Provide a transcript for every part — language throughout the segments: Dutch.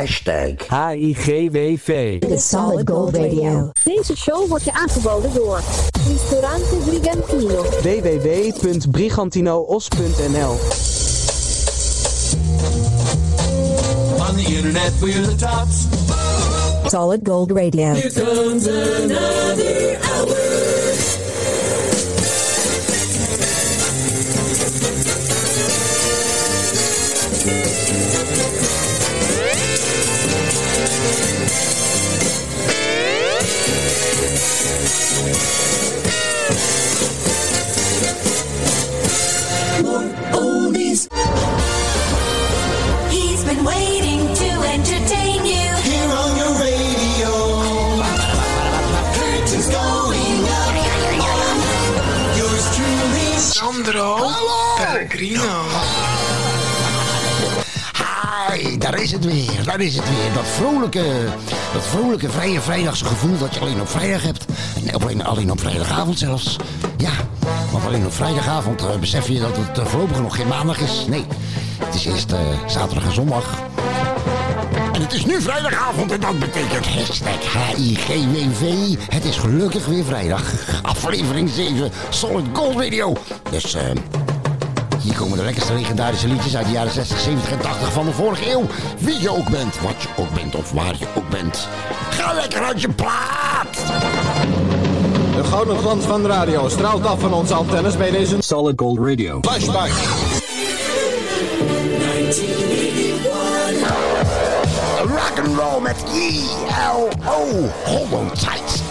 Hashtag HIGWV. The Solid Gold Radio. Deze show wordt je aangeboden door Ristorante Brigantino. www.brigantinoos.nl On the internet, we're the tops. Solid Gold Radio. Here comes another daar is het weer, daar is het weer. Dat vrolijke, dat vrolijke vrije vrijdagse gevoel dat je alleen op vrijdag hebt. En alleen, alleen op vrijdagavond zelfs. Ja, want alleen op vrijdagavond eh, besef je dat het eh, voorlopig nog geen maandag is. Nee, het is eerst eh, zaterdag en zondag. En het is nu vrijdagavond en dat betekent hashtag HIGWV. Het is gelukkig weer vrijdag. Aflevering 7, Solid Gold Radio. Dus eh, hier komen de lekkerste legendarische liedjes uit de jaren 60, 70 en 80 van de vorige eeuw. Wie je ook bent, wat je ook bent of waar je ook bent. Ga lekker uit je plaat! De gouden glans van de radio straalt af van onze antennes bij deze Solid Gold Radio. flashback. 1981. Rock and roll met E-L-O. Hold on tight.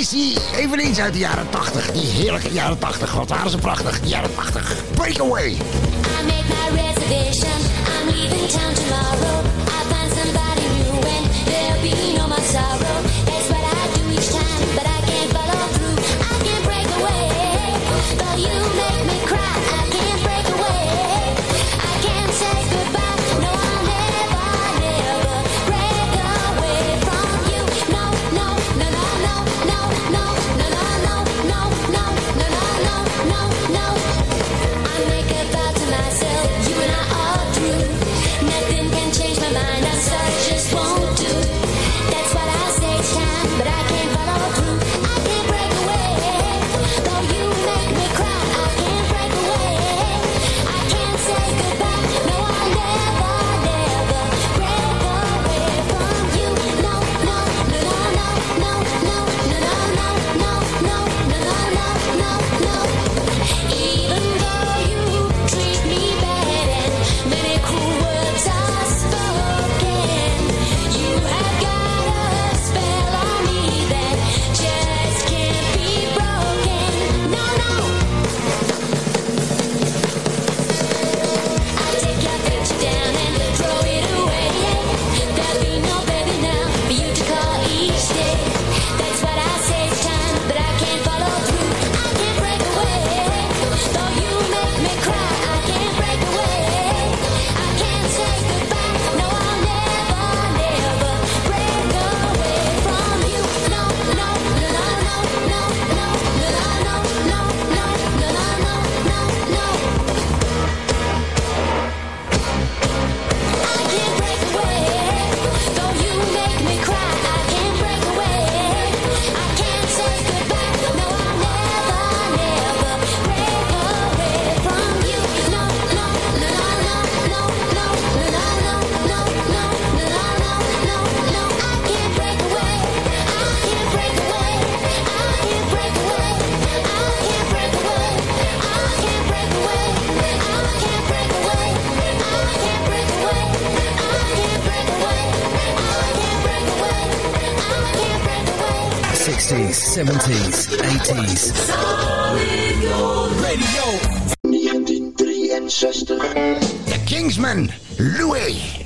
Politie, eveneens uit de jaren 80. Die heerlijke jaren 80. Wat waren ze prachtig, die jaren 80. Breakaway. I made my reservation. I'm leaving town tomorrow. Solid Gold Radio. The Kingsman, Louis.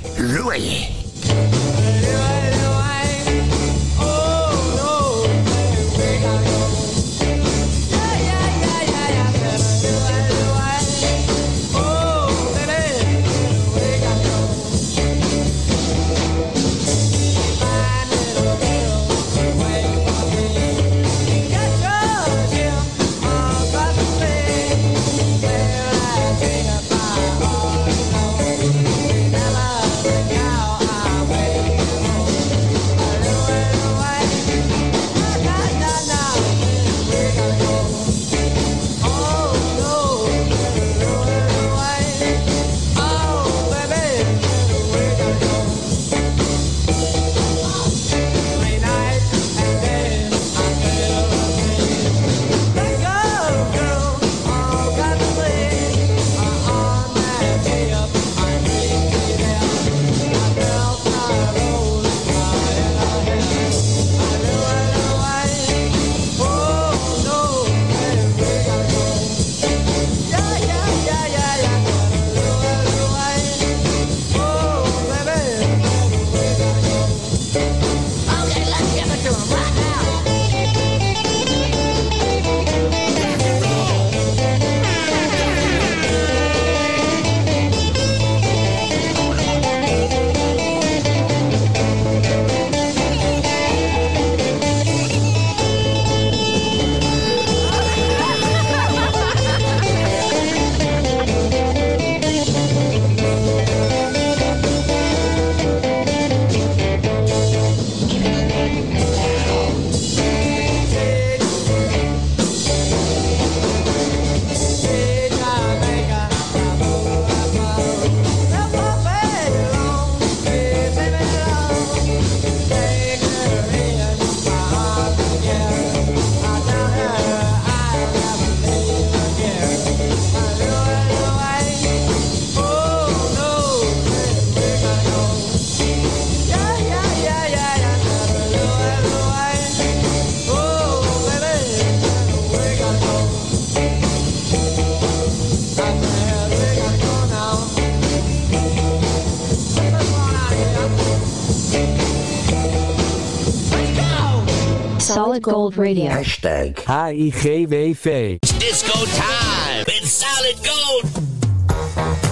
Gold Radio. Hashtag HIGWV. It's disco time. It's solid gold.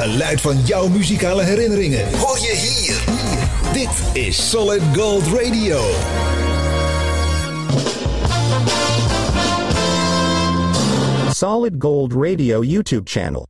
Geluid van jouw muzikale herinneringen hoor je hier. Is Solid Gold Radio. Solid Gold Radio YouTube channel.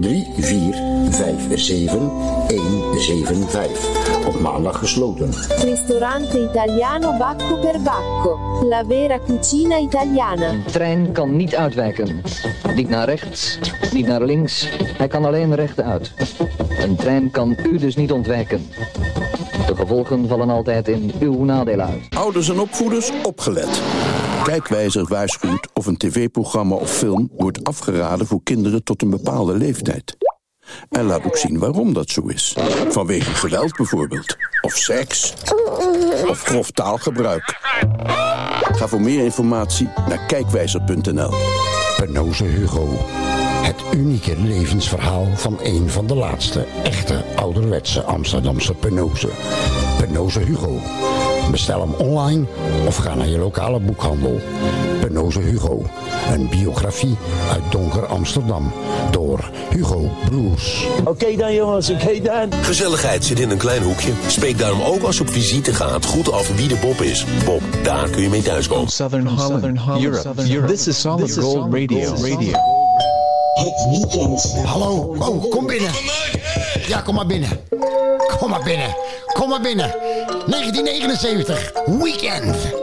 3457 175. Op maandag gesloten. Ristorante italiano Bacco per Bacco. La vera cucina italiana. Een trein kan niet uitwijken. Niet naar rechts, niet naar links. Hij kan alleen rechtuit. Een trein kan u dus niet ontwijken. De gevolgen vallen altijd in uw nadeel uit. Ouders en opvoeders, opgelet. Kijkwijzer waarschuwt of een tv-programma of film wordt afgeraden voor kinderen tot een bepaalde leeftijd. En laat ook zien waarom dat zo is. Vanwege geweld bijvoorbeeld. Of seks. Of grof taalgebruik. Ga voor meer informatie naar kijkwijzer.nl. Penoze Hugo. Het unieke levensverhaal van een van de laatste echte ouderwetse Amsterdamse Penoze. Penoze Hugo. Bestel hem online of ga naar je lokale boekhandel. Penoze Hugo. Een biografie uit donker Amsterdam. Door Hugo Broers. Oké dan jongens, oké dan. Gezelligheid zit in een klein hoekje. Spreek daarom ook als je op visite gaat goed af wie de Bob is. Bob, daar kun je mee thuiskomen. Southern Holland, Europe. This is Solid Gold Radio. Radio. Het weekend. Hallo, oh, kom binnen. Ja, kom maar binnen. Kom maar binnen. Kom maar binnen. 1979, weekend.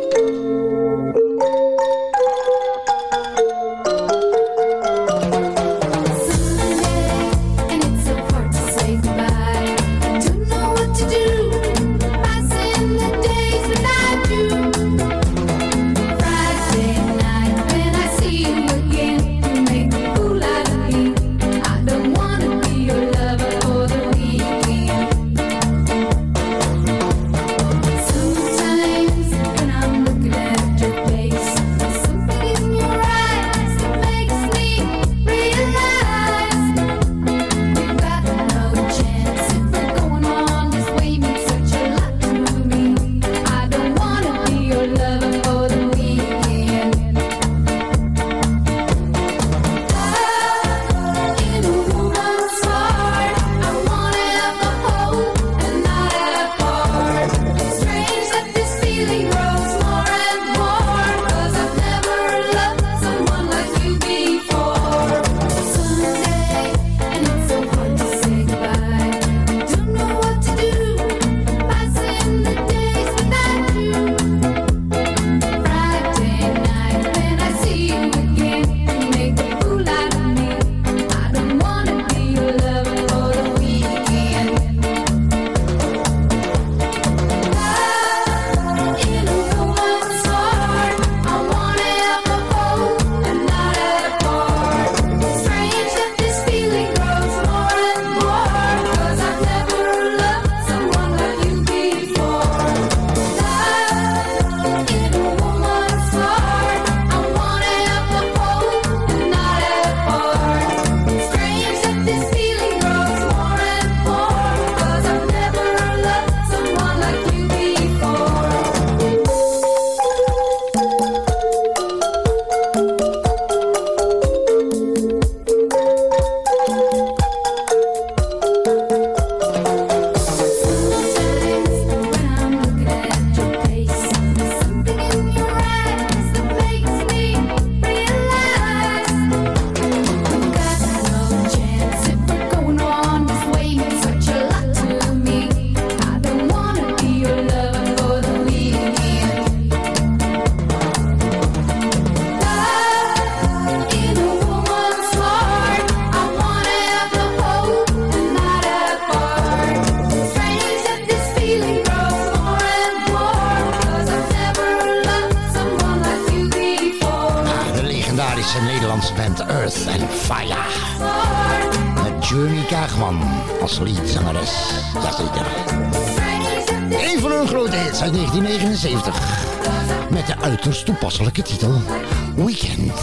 Als leadzangeres. Jazeker. Een van hun grote hits uit 1979. Met de uiterst toepasselijke titel Weekend.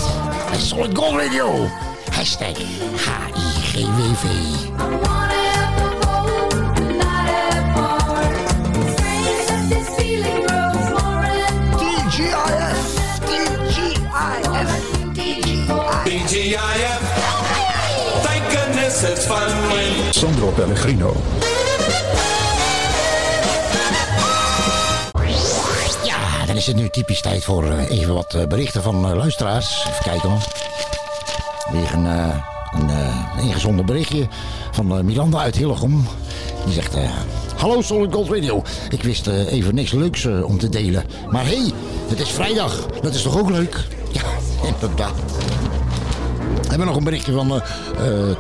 Bij Solid Gold Radio. Hashtag. Sandro Pellegrino. Ja, dan is het nu typisch tijd voor eh, even wat eh, berichten van eh, luisteraars. Even kijken hoor. Weer een, een eh, ingezonden berichtje van Miranda uit Hillegom. Die zegt... Hallo Solid Gold Radio. Ik wist even niks leuks om te delen. Maar hé, hey, het is vrijdag. Dat is toch ook leuk? Ja, inderdaad. We hebben nog een berichtje van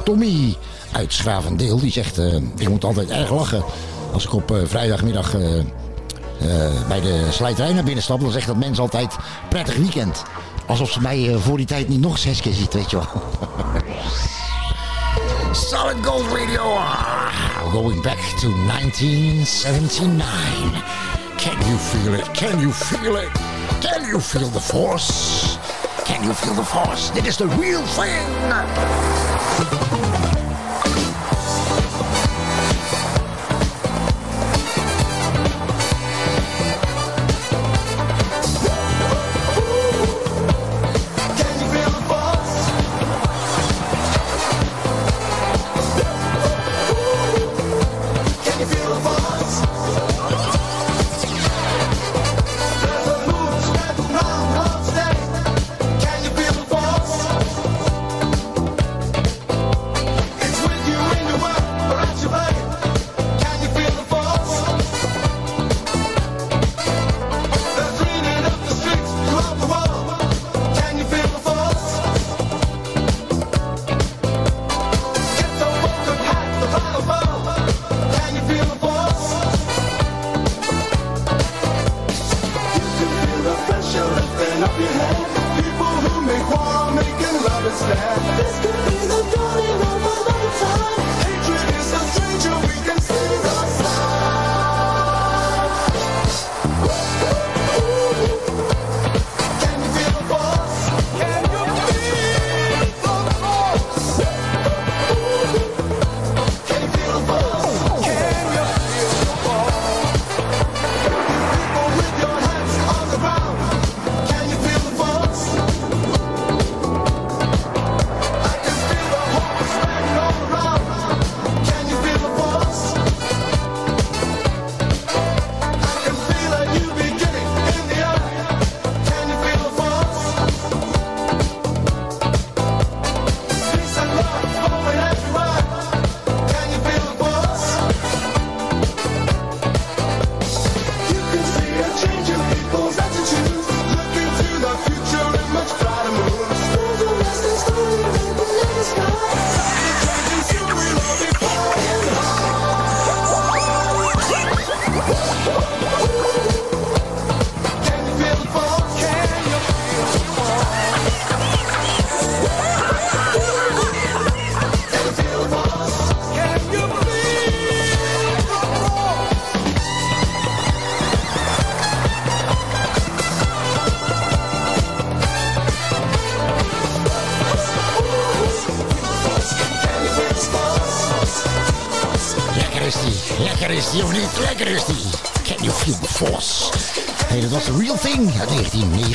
Tommy uit Schravendeel. Die zegt, eh, ik moet altijd erg lachen als ik op eh, vrijdagmiddag eh, bij de slijterij naar binnen stap. Dan zegt dat mensen altijd prettig weekend. Alsof ze mij voor die tijd niet nog zes keer ziet, weet je wel. Solid Gold Radio. ah, going back to 1979. Can you feel it? Can you feel it? Can you feel the force? Can you feel the force? Dit is the real thing.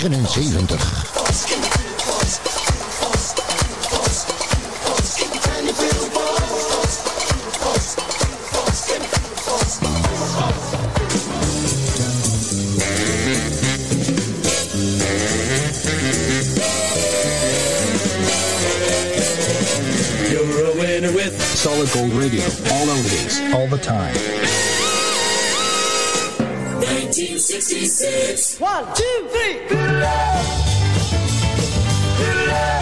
1979. You're a winner with Solid Gold Radio. All oldies, all the time. 1966. One, two, three. Fiddle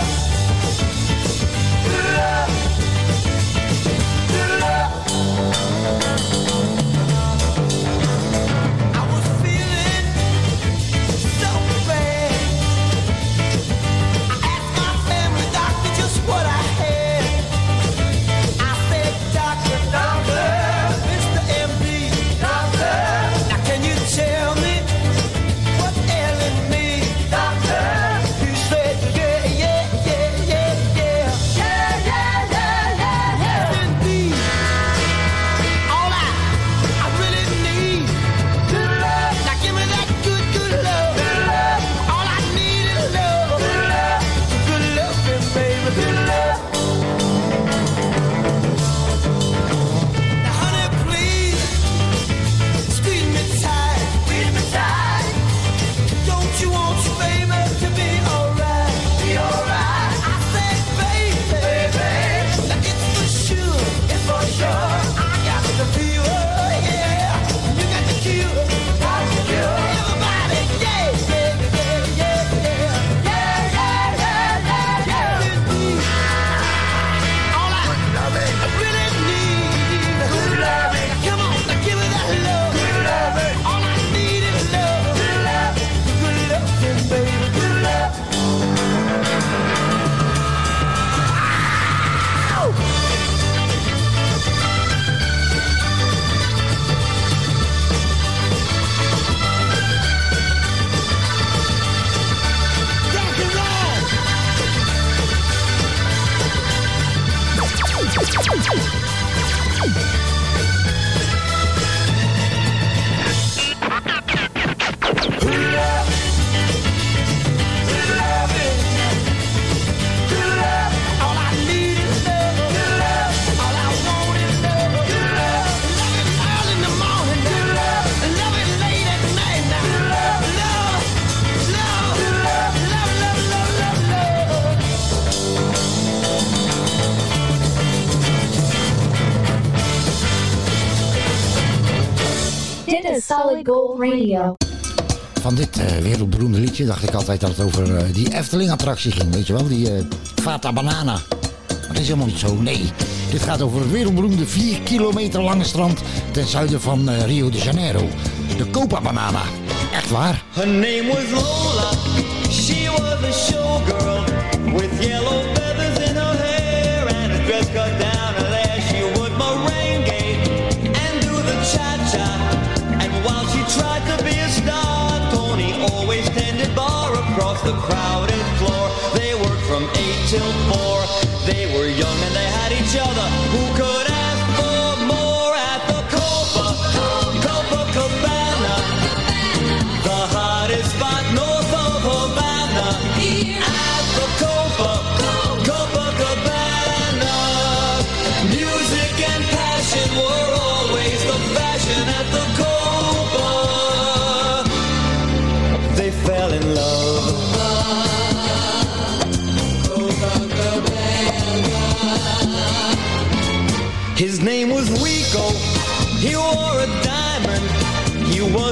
Van dit eh, wereldberoemde liedje dacht ik altijd dat het over eh, die Efteling-attractie ging. Weet je wel, die eh Fata Banana. Maar dat is helemaal niet zo, nee. Dit gaat over het wereldberoemde 4 kilometer lange strand ten zuiden van Rio de Janeiro. De Copacabana. Echt waar. Her name was Lola. She was a showgirl with yellow always tended bar across the crowded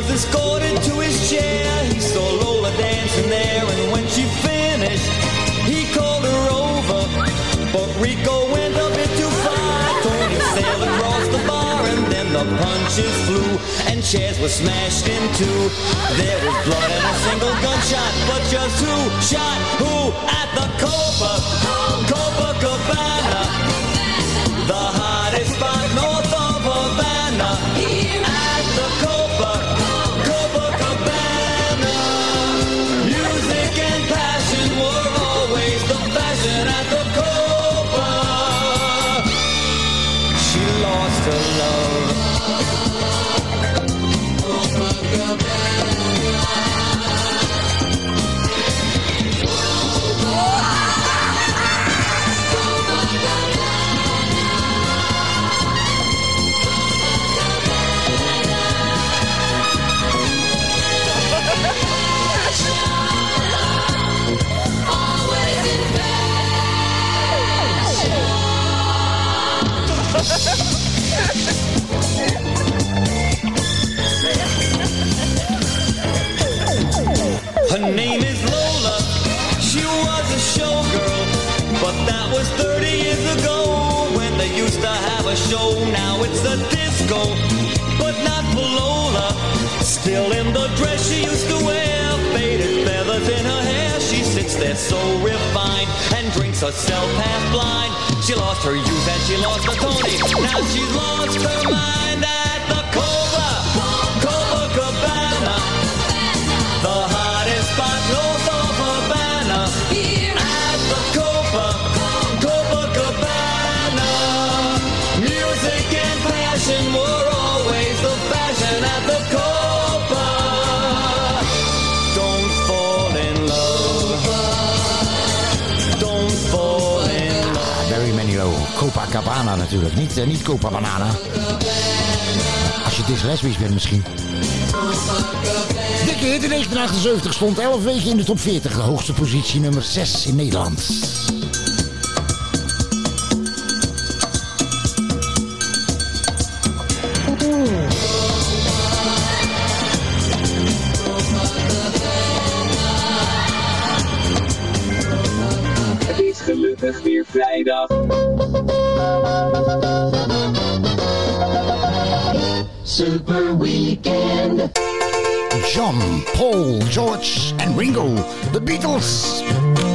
Was escorted to his chair. He saw Lola dancing there, and when she finished, he called her over. But Rico went a bit too far. Tony sailed across the bar, and then the punches flew, and chairs were smashed in two. There was blood and a single gunshot, but just who shot who at the Copa, Copacabana? The Her name is Lola. She was a showgirl, but that was 30 years ago when they used to have a show. Now it's a disco, but not for Lola. Still in the dress she used to wear, faded feathers in her hair. She sits there so refined drinks herself half blind. She lost her youth and she lost her Tony. Now she's lost her mind at the Cobra, Copacabana natuurlijk. Niet, eh, niet Copabanana. Als je dyslesbisch bent misschien. Dikke hit in 1978 stond 11 weken in de top 40. De hoogste positie nummer 6 in Nederland. Paul, George and Ringo. The Beatles.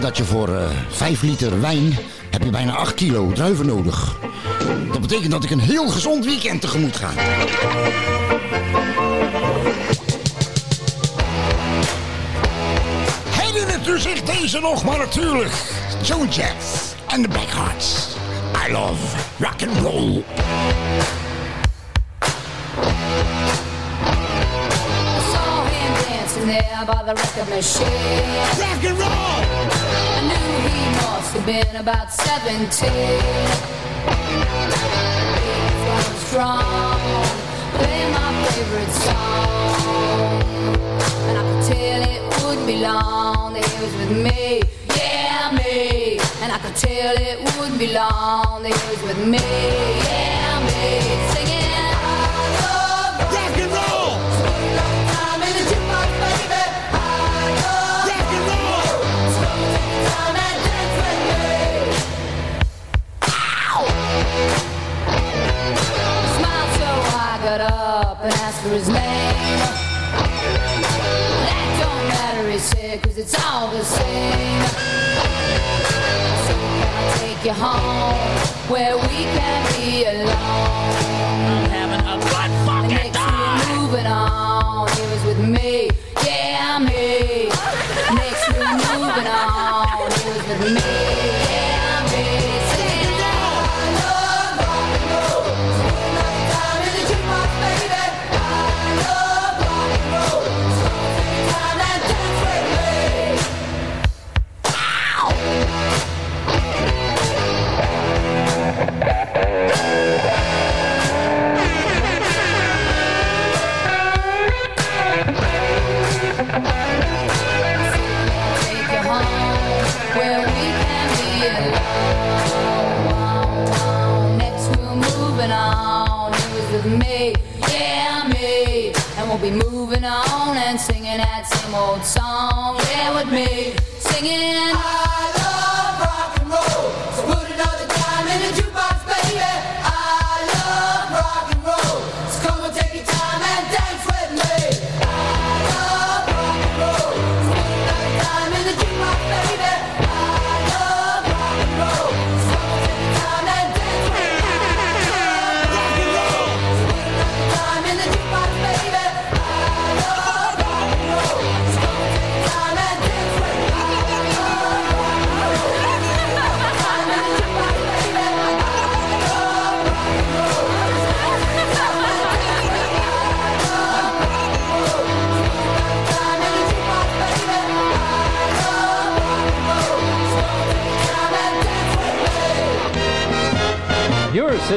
Dat je voor eh 5 liter wijn heb je bijna 8 kilo druiven nodig. Dat betekent dat ik een heel gezond weekend tegemoet ga. Herinnert u zich deze nog, maar natuurlijk. Joan Jett en de Blackhearts. I love rock and roll. dancing there by the record machine. Rock and roll! Knew he must have been about 17. He was strong, playing my favorite song. And I could tell it would be long that he was with me. Yeah, me. And I could tell it would be long that he was with me. Yeah, me. Singing, for his name. That don't matter, he said, cause it's all the same. So can I take you home where we can be alone? I'm having a good fucking time. moving on, he was with me, yeah, me. Next we're moving on, he was with me, yeah,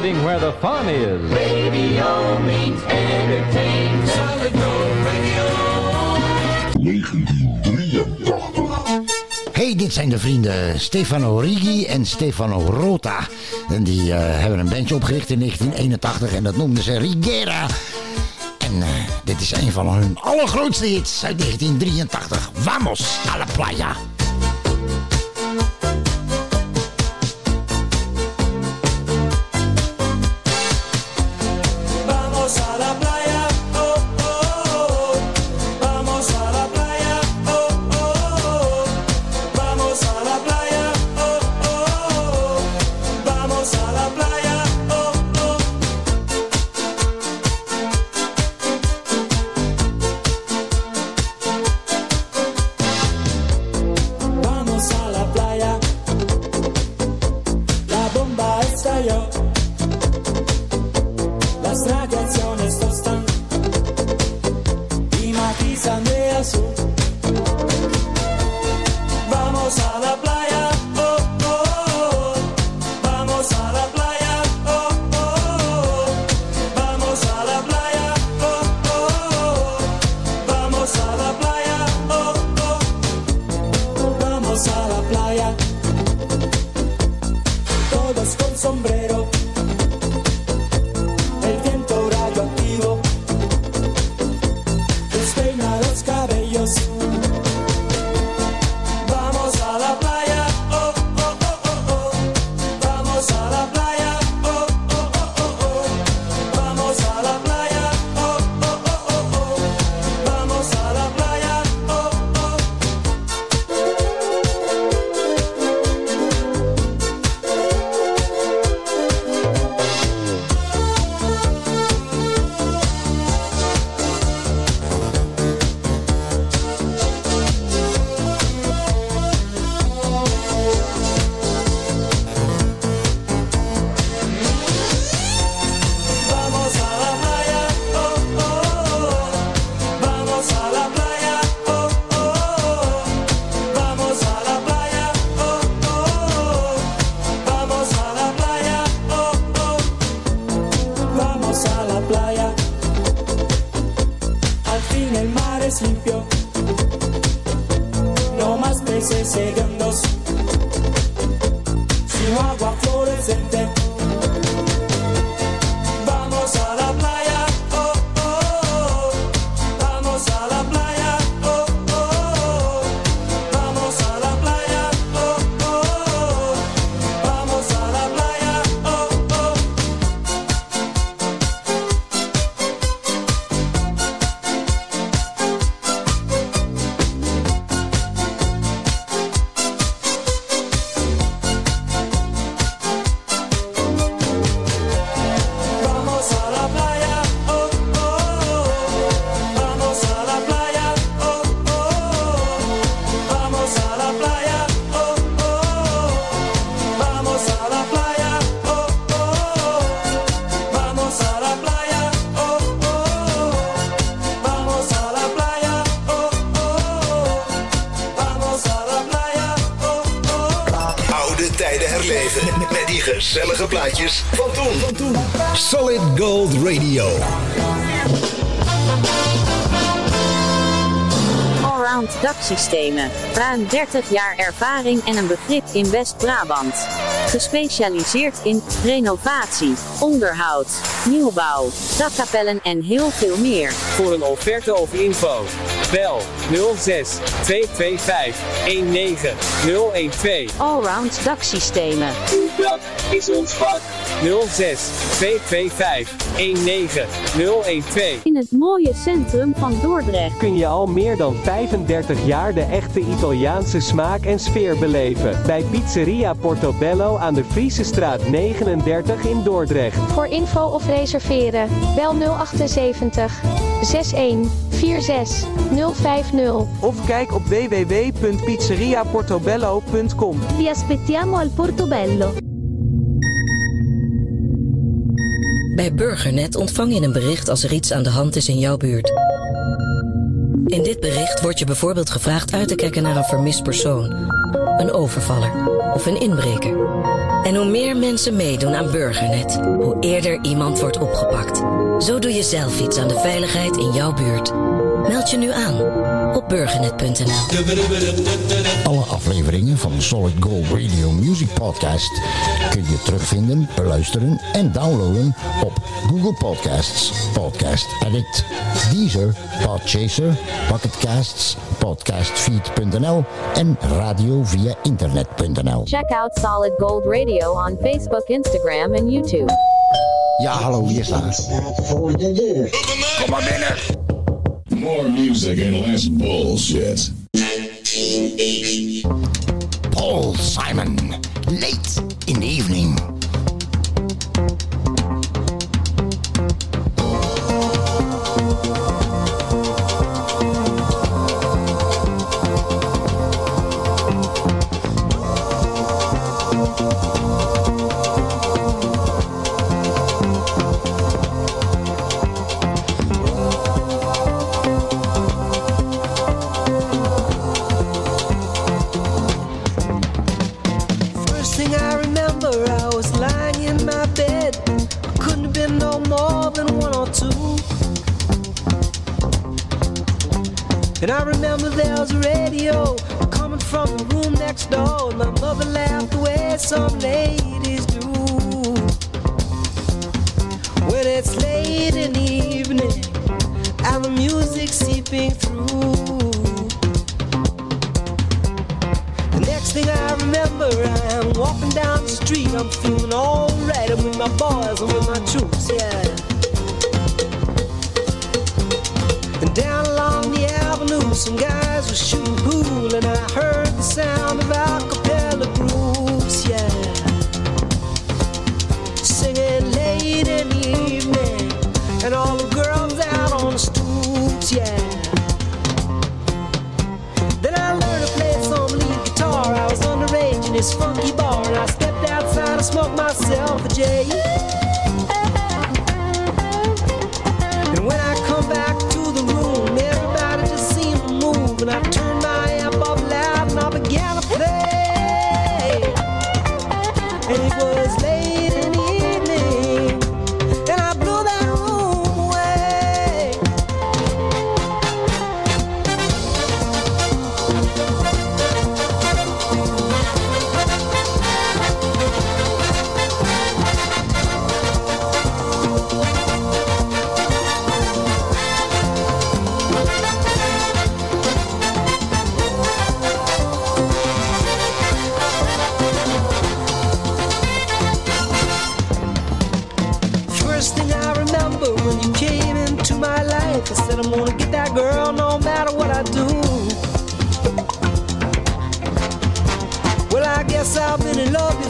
Where the fun is. Radio means entertain. Solid Gold Radio. 1983. Hey, dit zijn de vrienden Stefano Rigi en Stefano Rota. En die eh, hebben een bandje opgericht in 1981 en dat noemden ze Rigera. En eh, dit is een van hun allergrootste hits uit 1983. Vamos a la playa. Leven met, met die gezellige plaatjes van toen. Solid Gold Radio. Allround daksystemen. Ruim 30 jaar ervaring en een begrip in West-Brabant. Gespecialiseerd in renovatie, onderhoud, nieuwbouw, dakkapellen en heel veel meer. Voor een offerte of info. Bel 06 225 19012. Allround daksystemen. Dat is ons vak. 06 225 19012. In het mooie centrum van Dordrecht. Kun je al meer dan 35 jaar de echte Italiaanse smaak en sfeer beleven. Bij Pizzeria Portobello aan de Friese straat 39 in Dordrecht. Voor info of reserveren, bel 078 61 46 050. Of kijk op www.pizzeriaportobello.com. Vi aspettiamo al Portobello. Bij Burgernet ontvang je een bericht als er iets aan de hand is in jouw buurt. In dit bericht wordt je bijvoorbeeld gevraagd uit te kijken naar een vermist persoon, een overvaller of een inbreker. En hoe meer mensen meedoen aan Burgernet, hoe eerder iemand wordt opgepakt. Zo doe je zelf iets aan de veiligheid in jouw buurt. Meld je nu aan op burgernet.nl. Alle afleveringen van Solid Gold Radio Music Podcast kun je terugvinden, beluisteren en downloaden op Google Podcasts, Podcast Edit, Deezer, Podchaser, Pocketcasts, Podcastfeed.nl en radio via internet.nl. Check out Solid Gold Radio on Facebook, Instagram and YouTube. Ja, hallo, hier staat. Kom maar binnen. More music and less bullshit. Myself a J.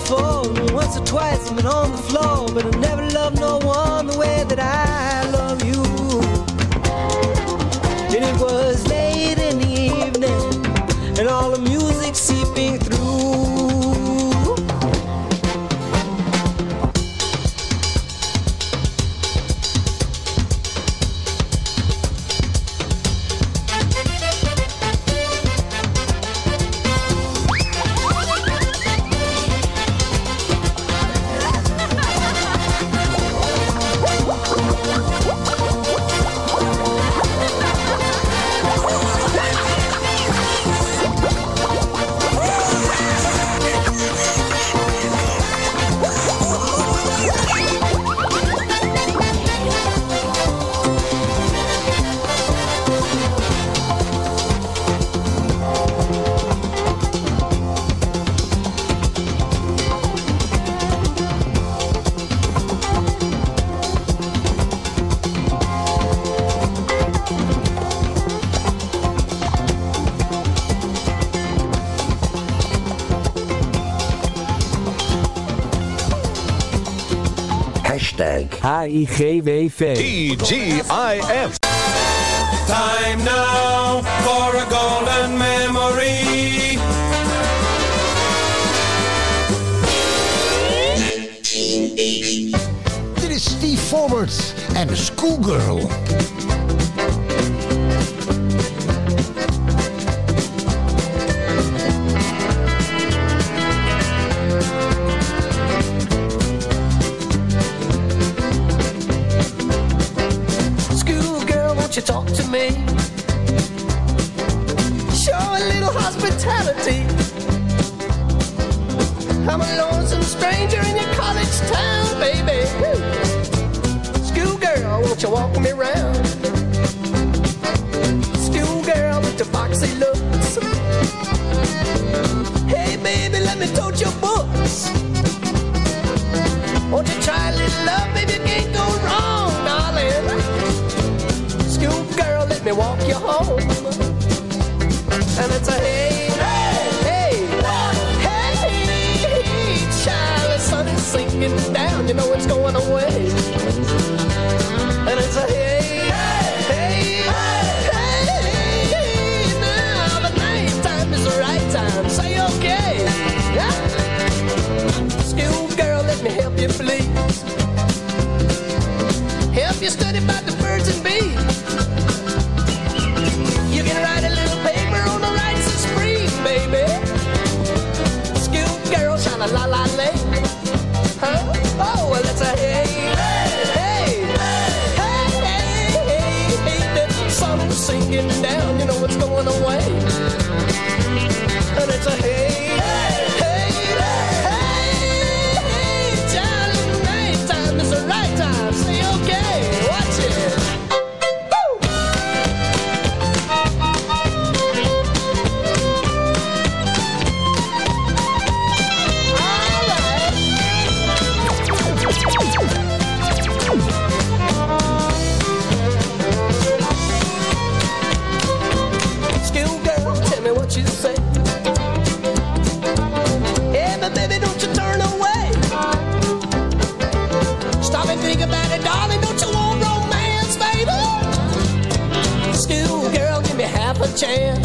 before, once or twice I've been on the floor, but I never loved no one the way that I love H-I-G-W-V. T-G-I-F. Time now for a golden memory. Dit is Steve Forwards en Schoolgirl. girl, won't you walk me round? Stew girl with the foxy looks. Hey baby, let me tote your books. Won't you try a little love, baby? You can't go wrong, darling. Stew girl, let me walk you home. And it's a hey, hey, hey, hey, hey, child, the sun is sinking down, you know it's going away. about the Yeah.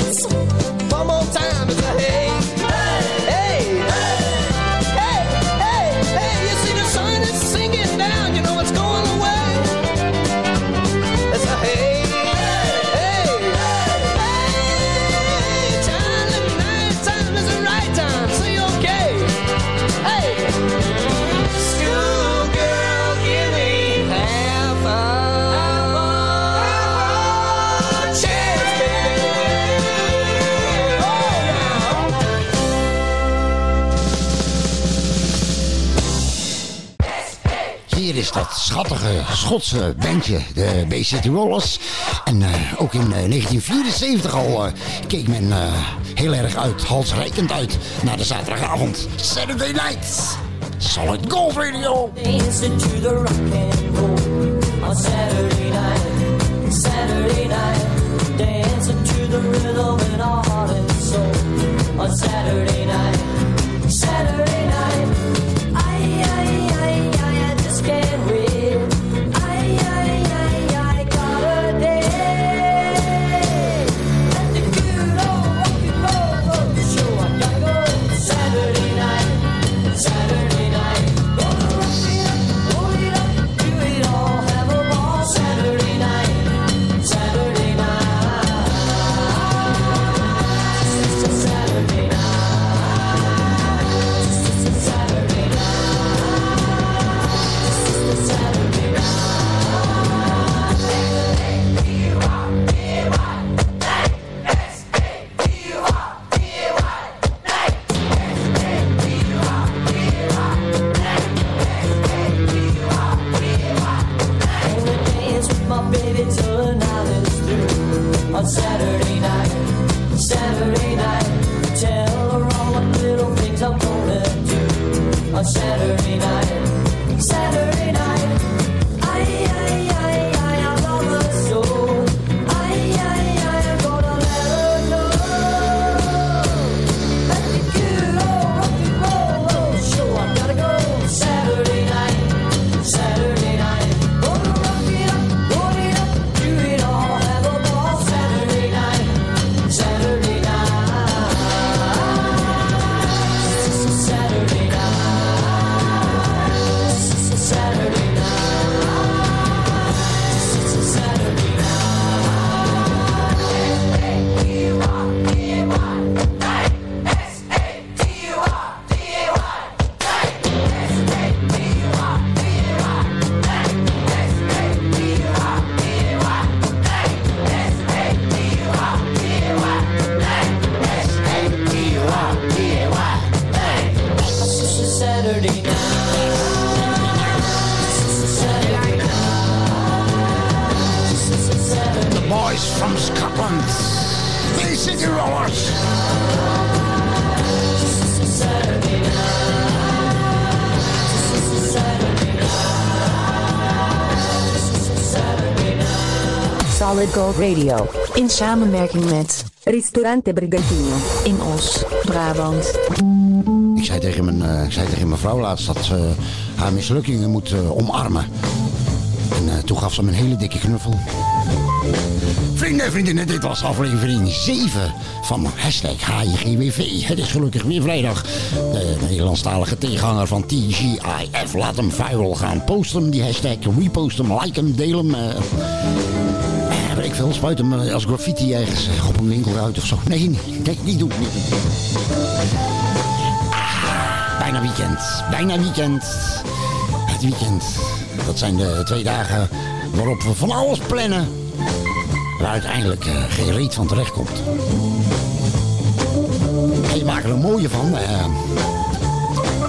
schattige Schotse bandje, de Bay City Rollers. En eh, ook in eh, 1974 al eh, keek men heel erg uit, halsrijkend uit, naar de zaterdagavond. Saturday Night, Solid Gold Radio. Saturday night, Saturday from Scotland. Your Solid Gold Radio. In samenwerking met Ristorante Brigantino. In Os, Brabant. Ik zei tegen mijn, eh, ik zei tegen mijn vrouw laatst dat ze eh, haar mislukkingen moet eh, omarmen. En toen gaf ze me een hele dikke knuffel. Vrienden en vriendinnen, dit was aflevering 7 van hashtag HIGWV. Het is gelukkig weer vrijdag. De Nederlandstalige tegenhanger van TGIF. Laat hem viral gaan. Post hem, die hashtag. Repost hem, like hem, deel hem. eh. Eh, ik veel, spuit hem eh, als graffiti ergens op een winkelruit of zo. Nee, nee, niet doen. Niet. Ah, bijna weekend. Bijna weekend. Het weekend. Dat zijn de twee dagen waarop we van alles plannen. Waar uiteindelijk eh, geen reet van terecht komt. En je maakt er een mooie van. eh.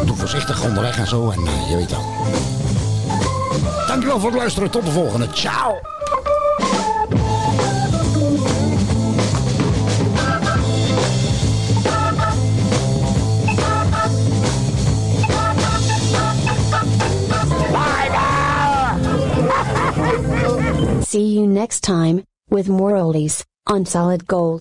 doe voorzichtig onderweg en zo. En eh, je weet wel. Dankjewel voor het luisteren. Tot de volgende. Ciao. See you next time, with more oldies, on Solid Gold.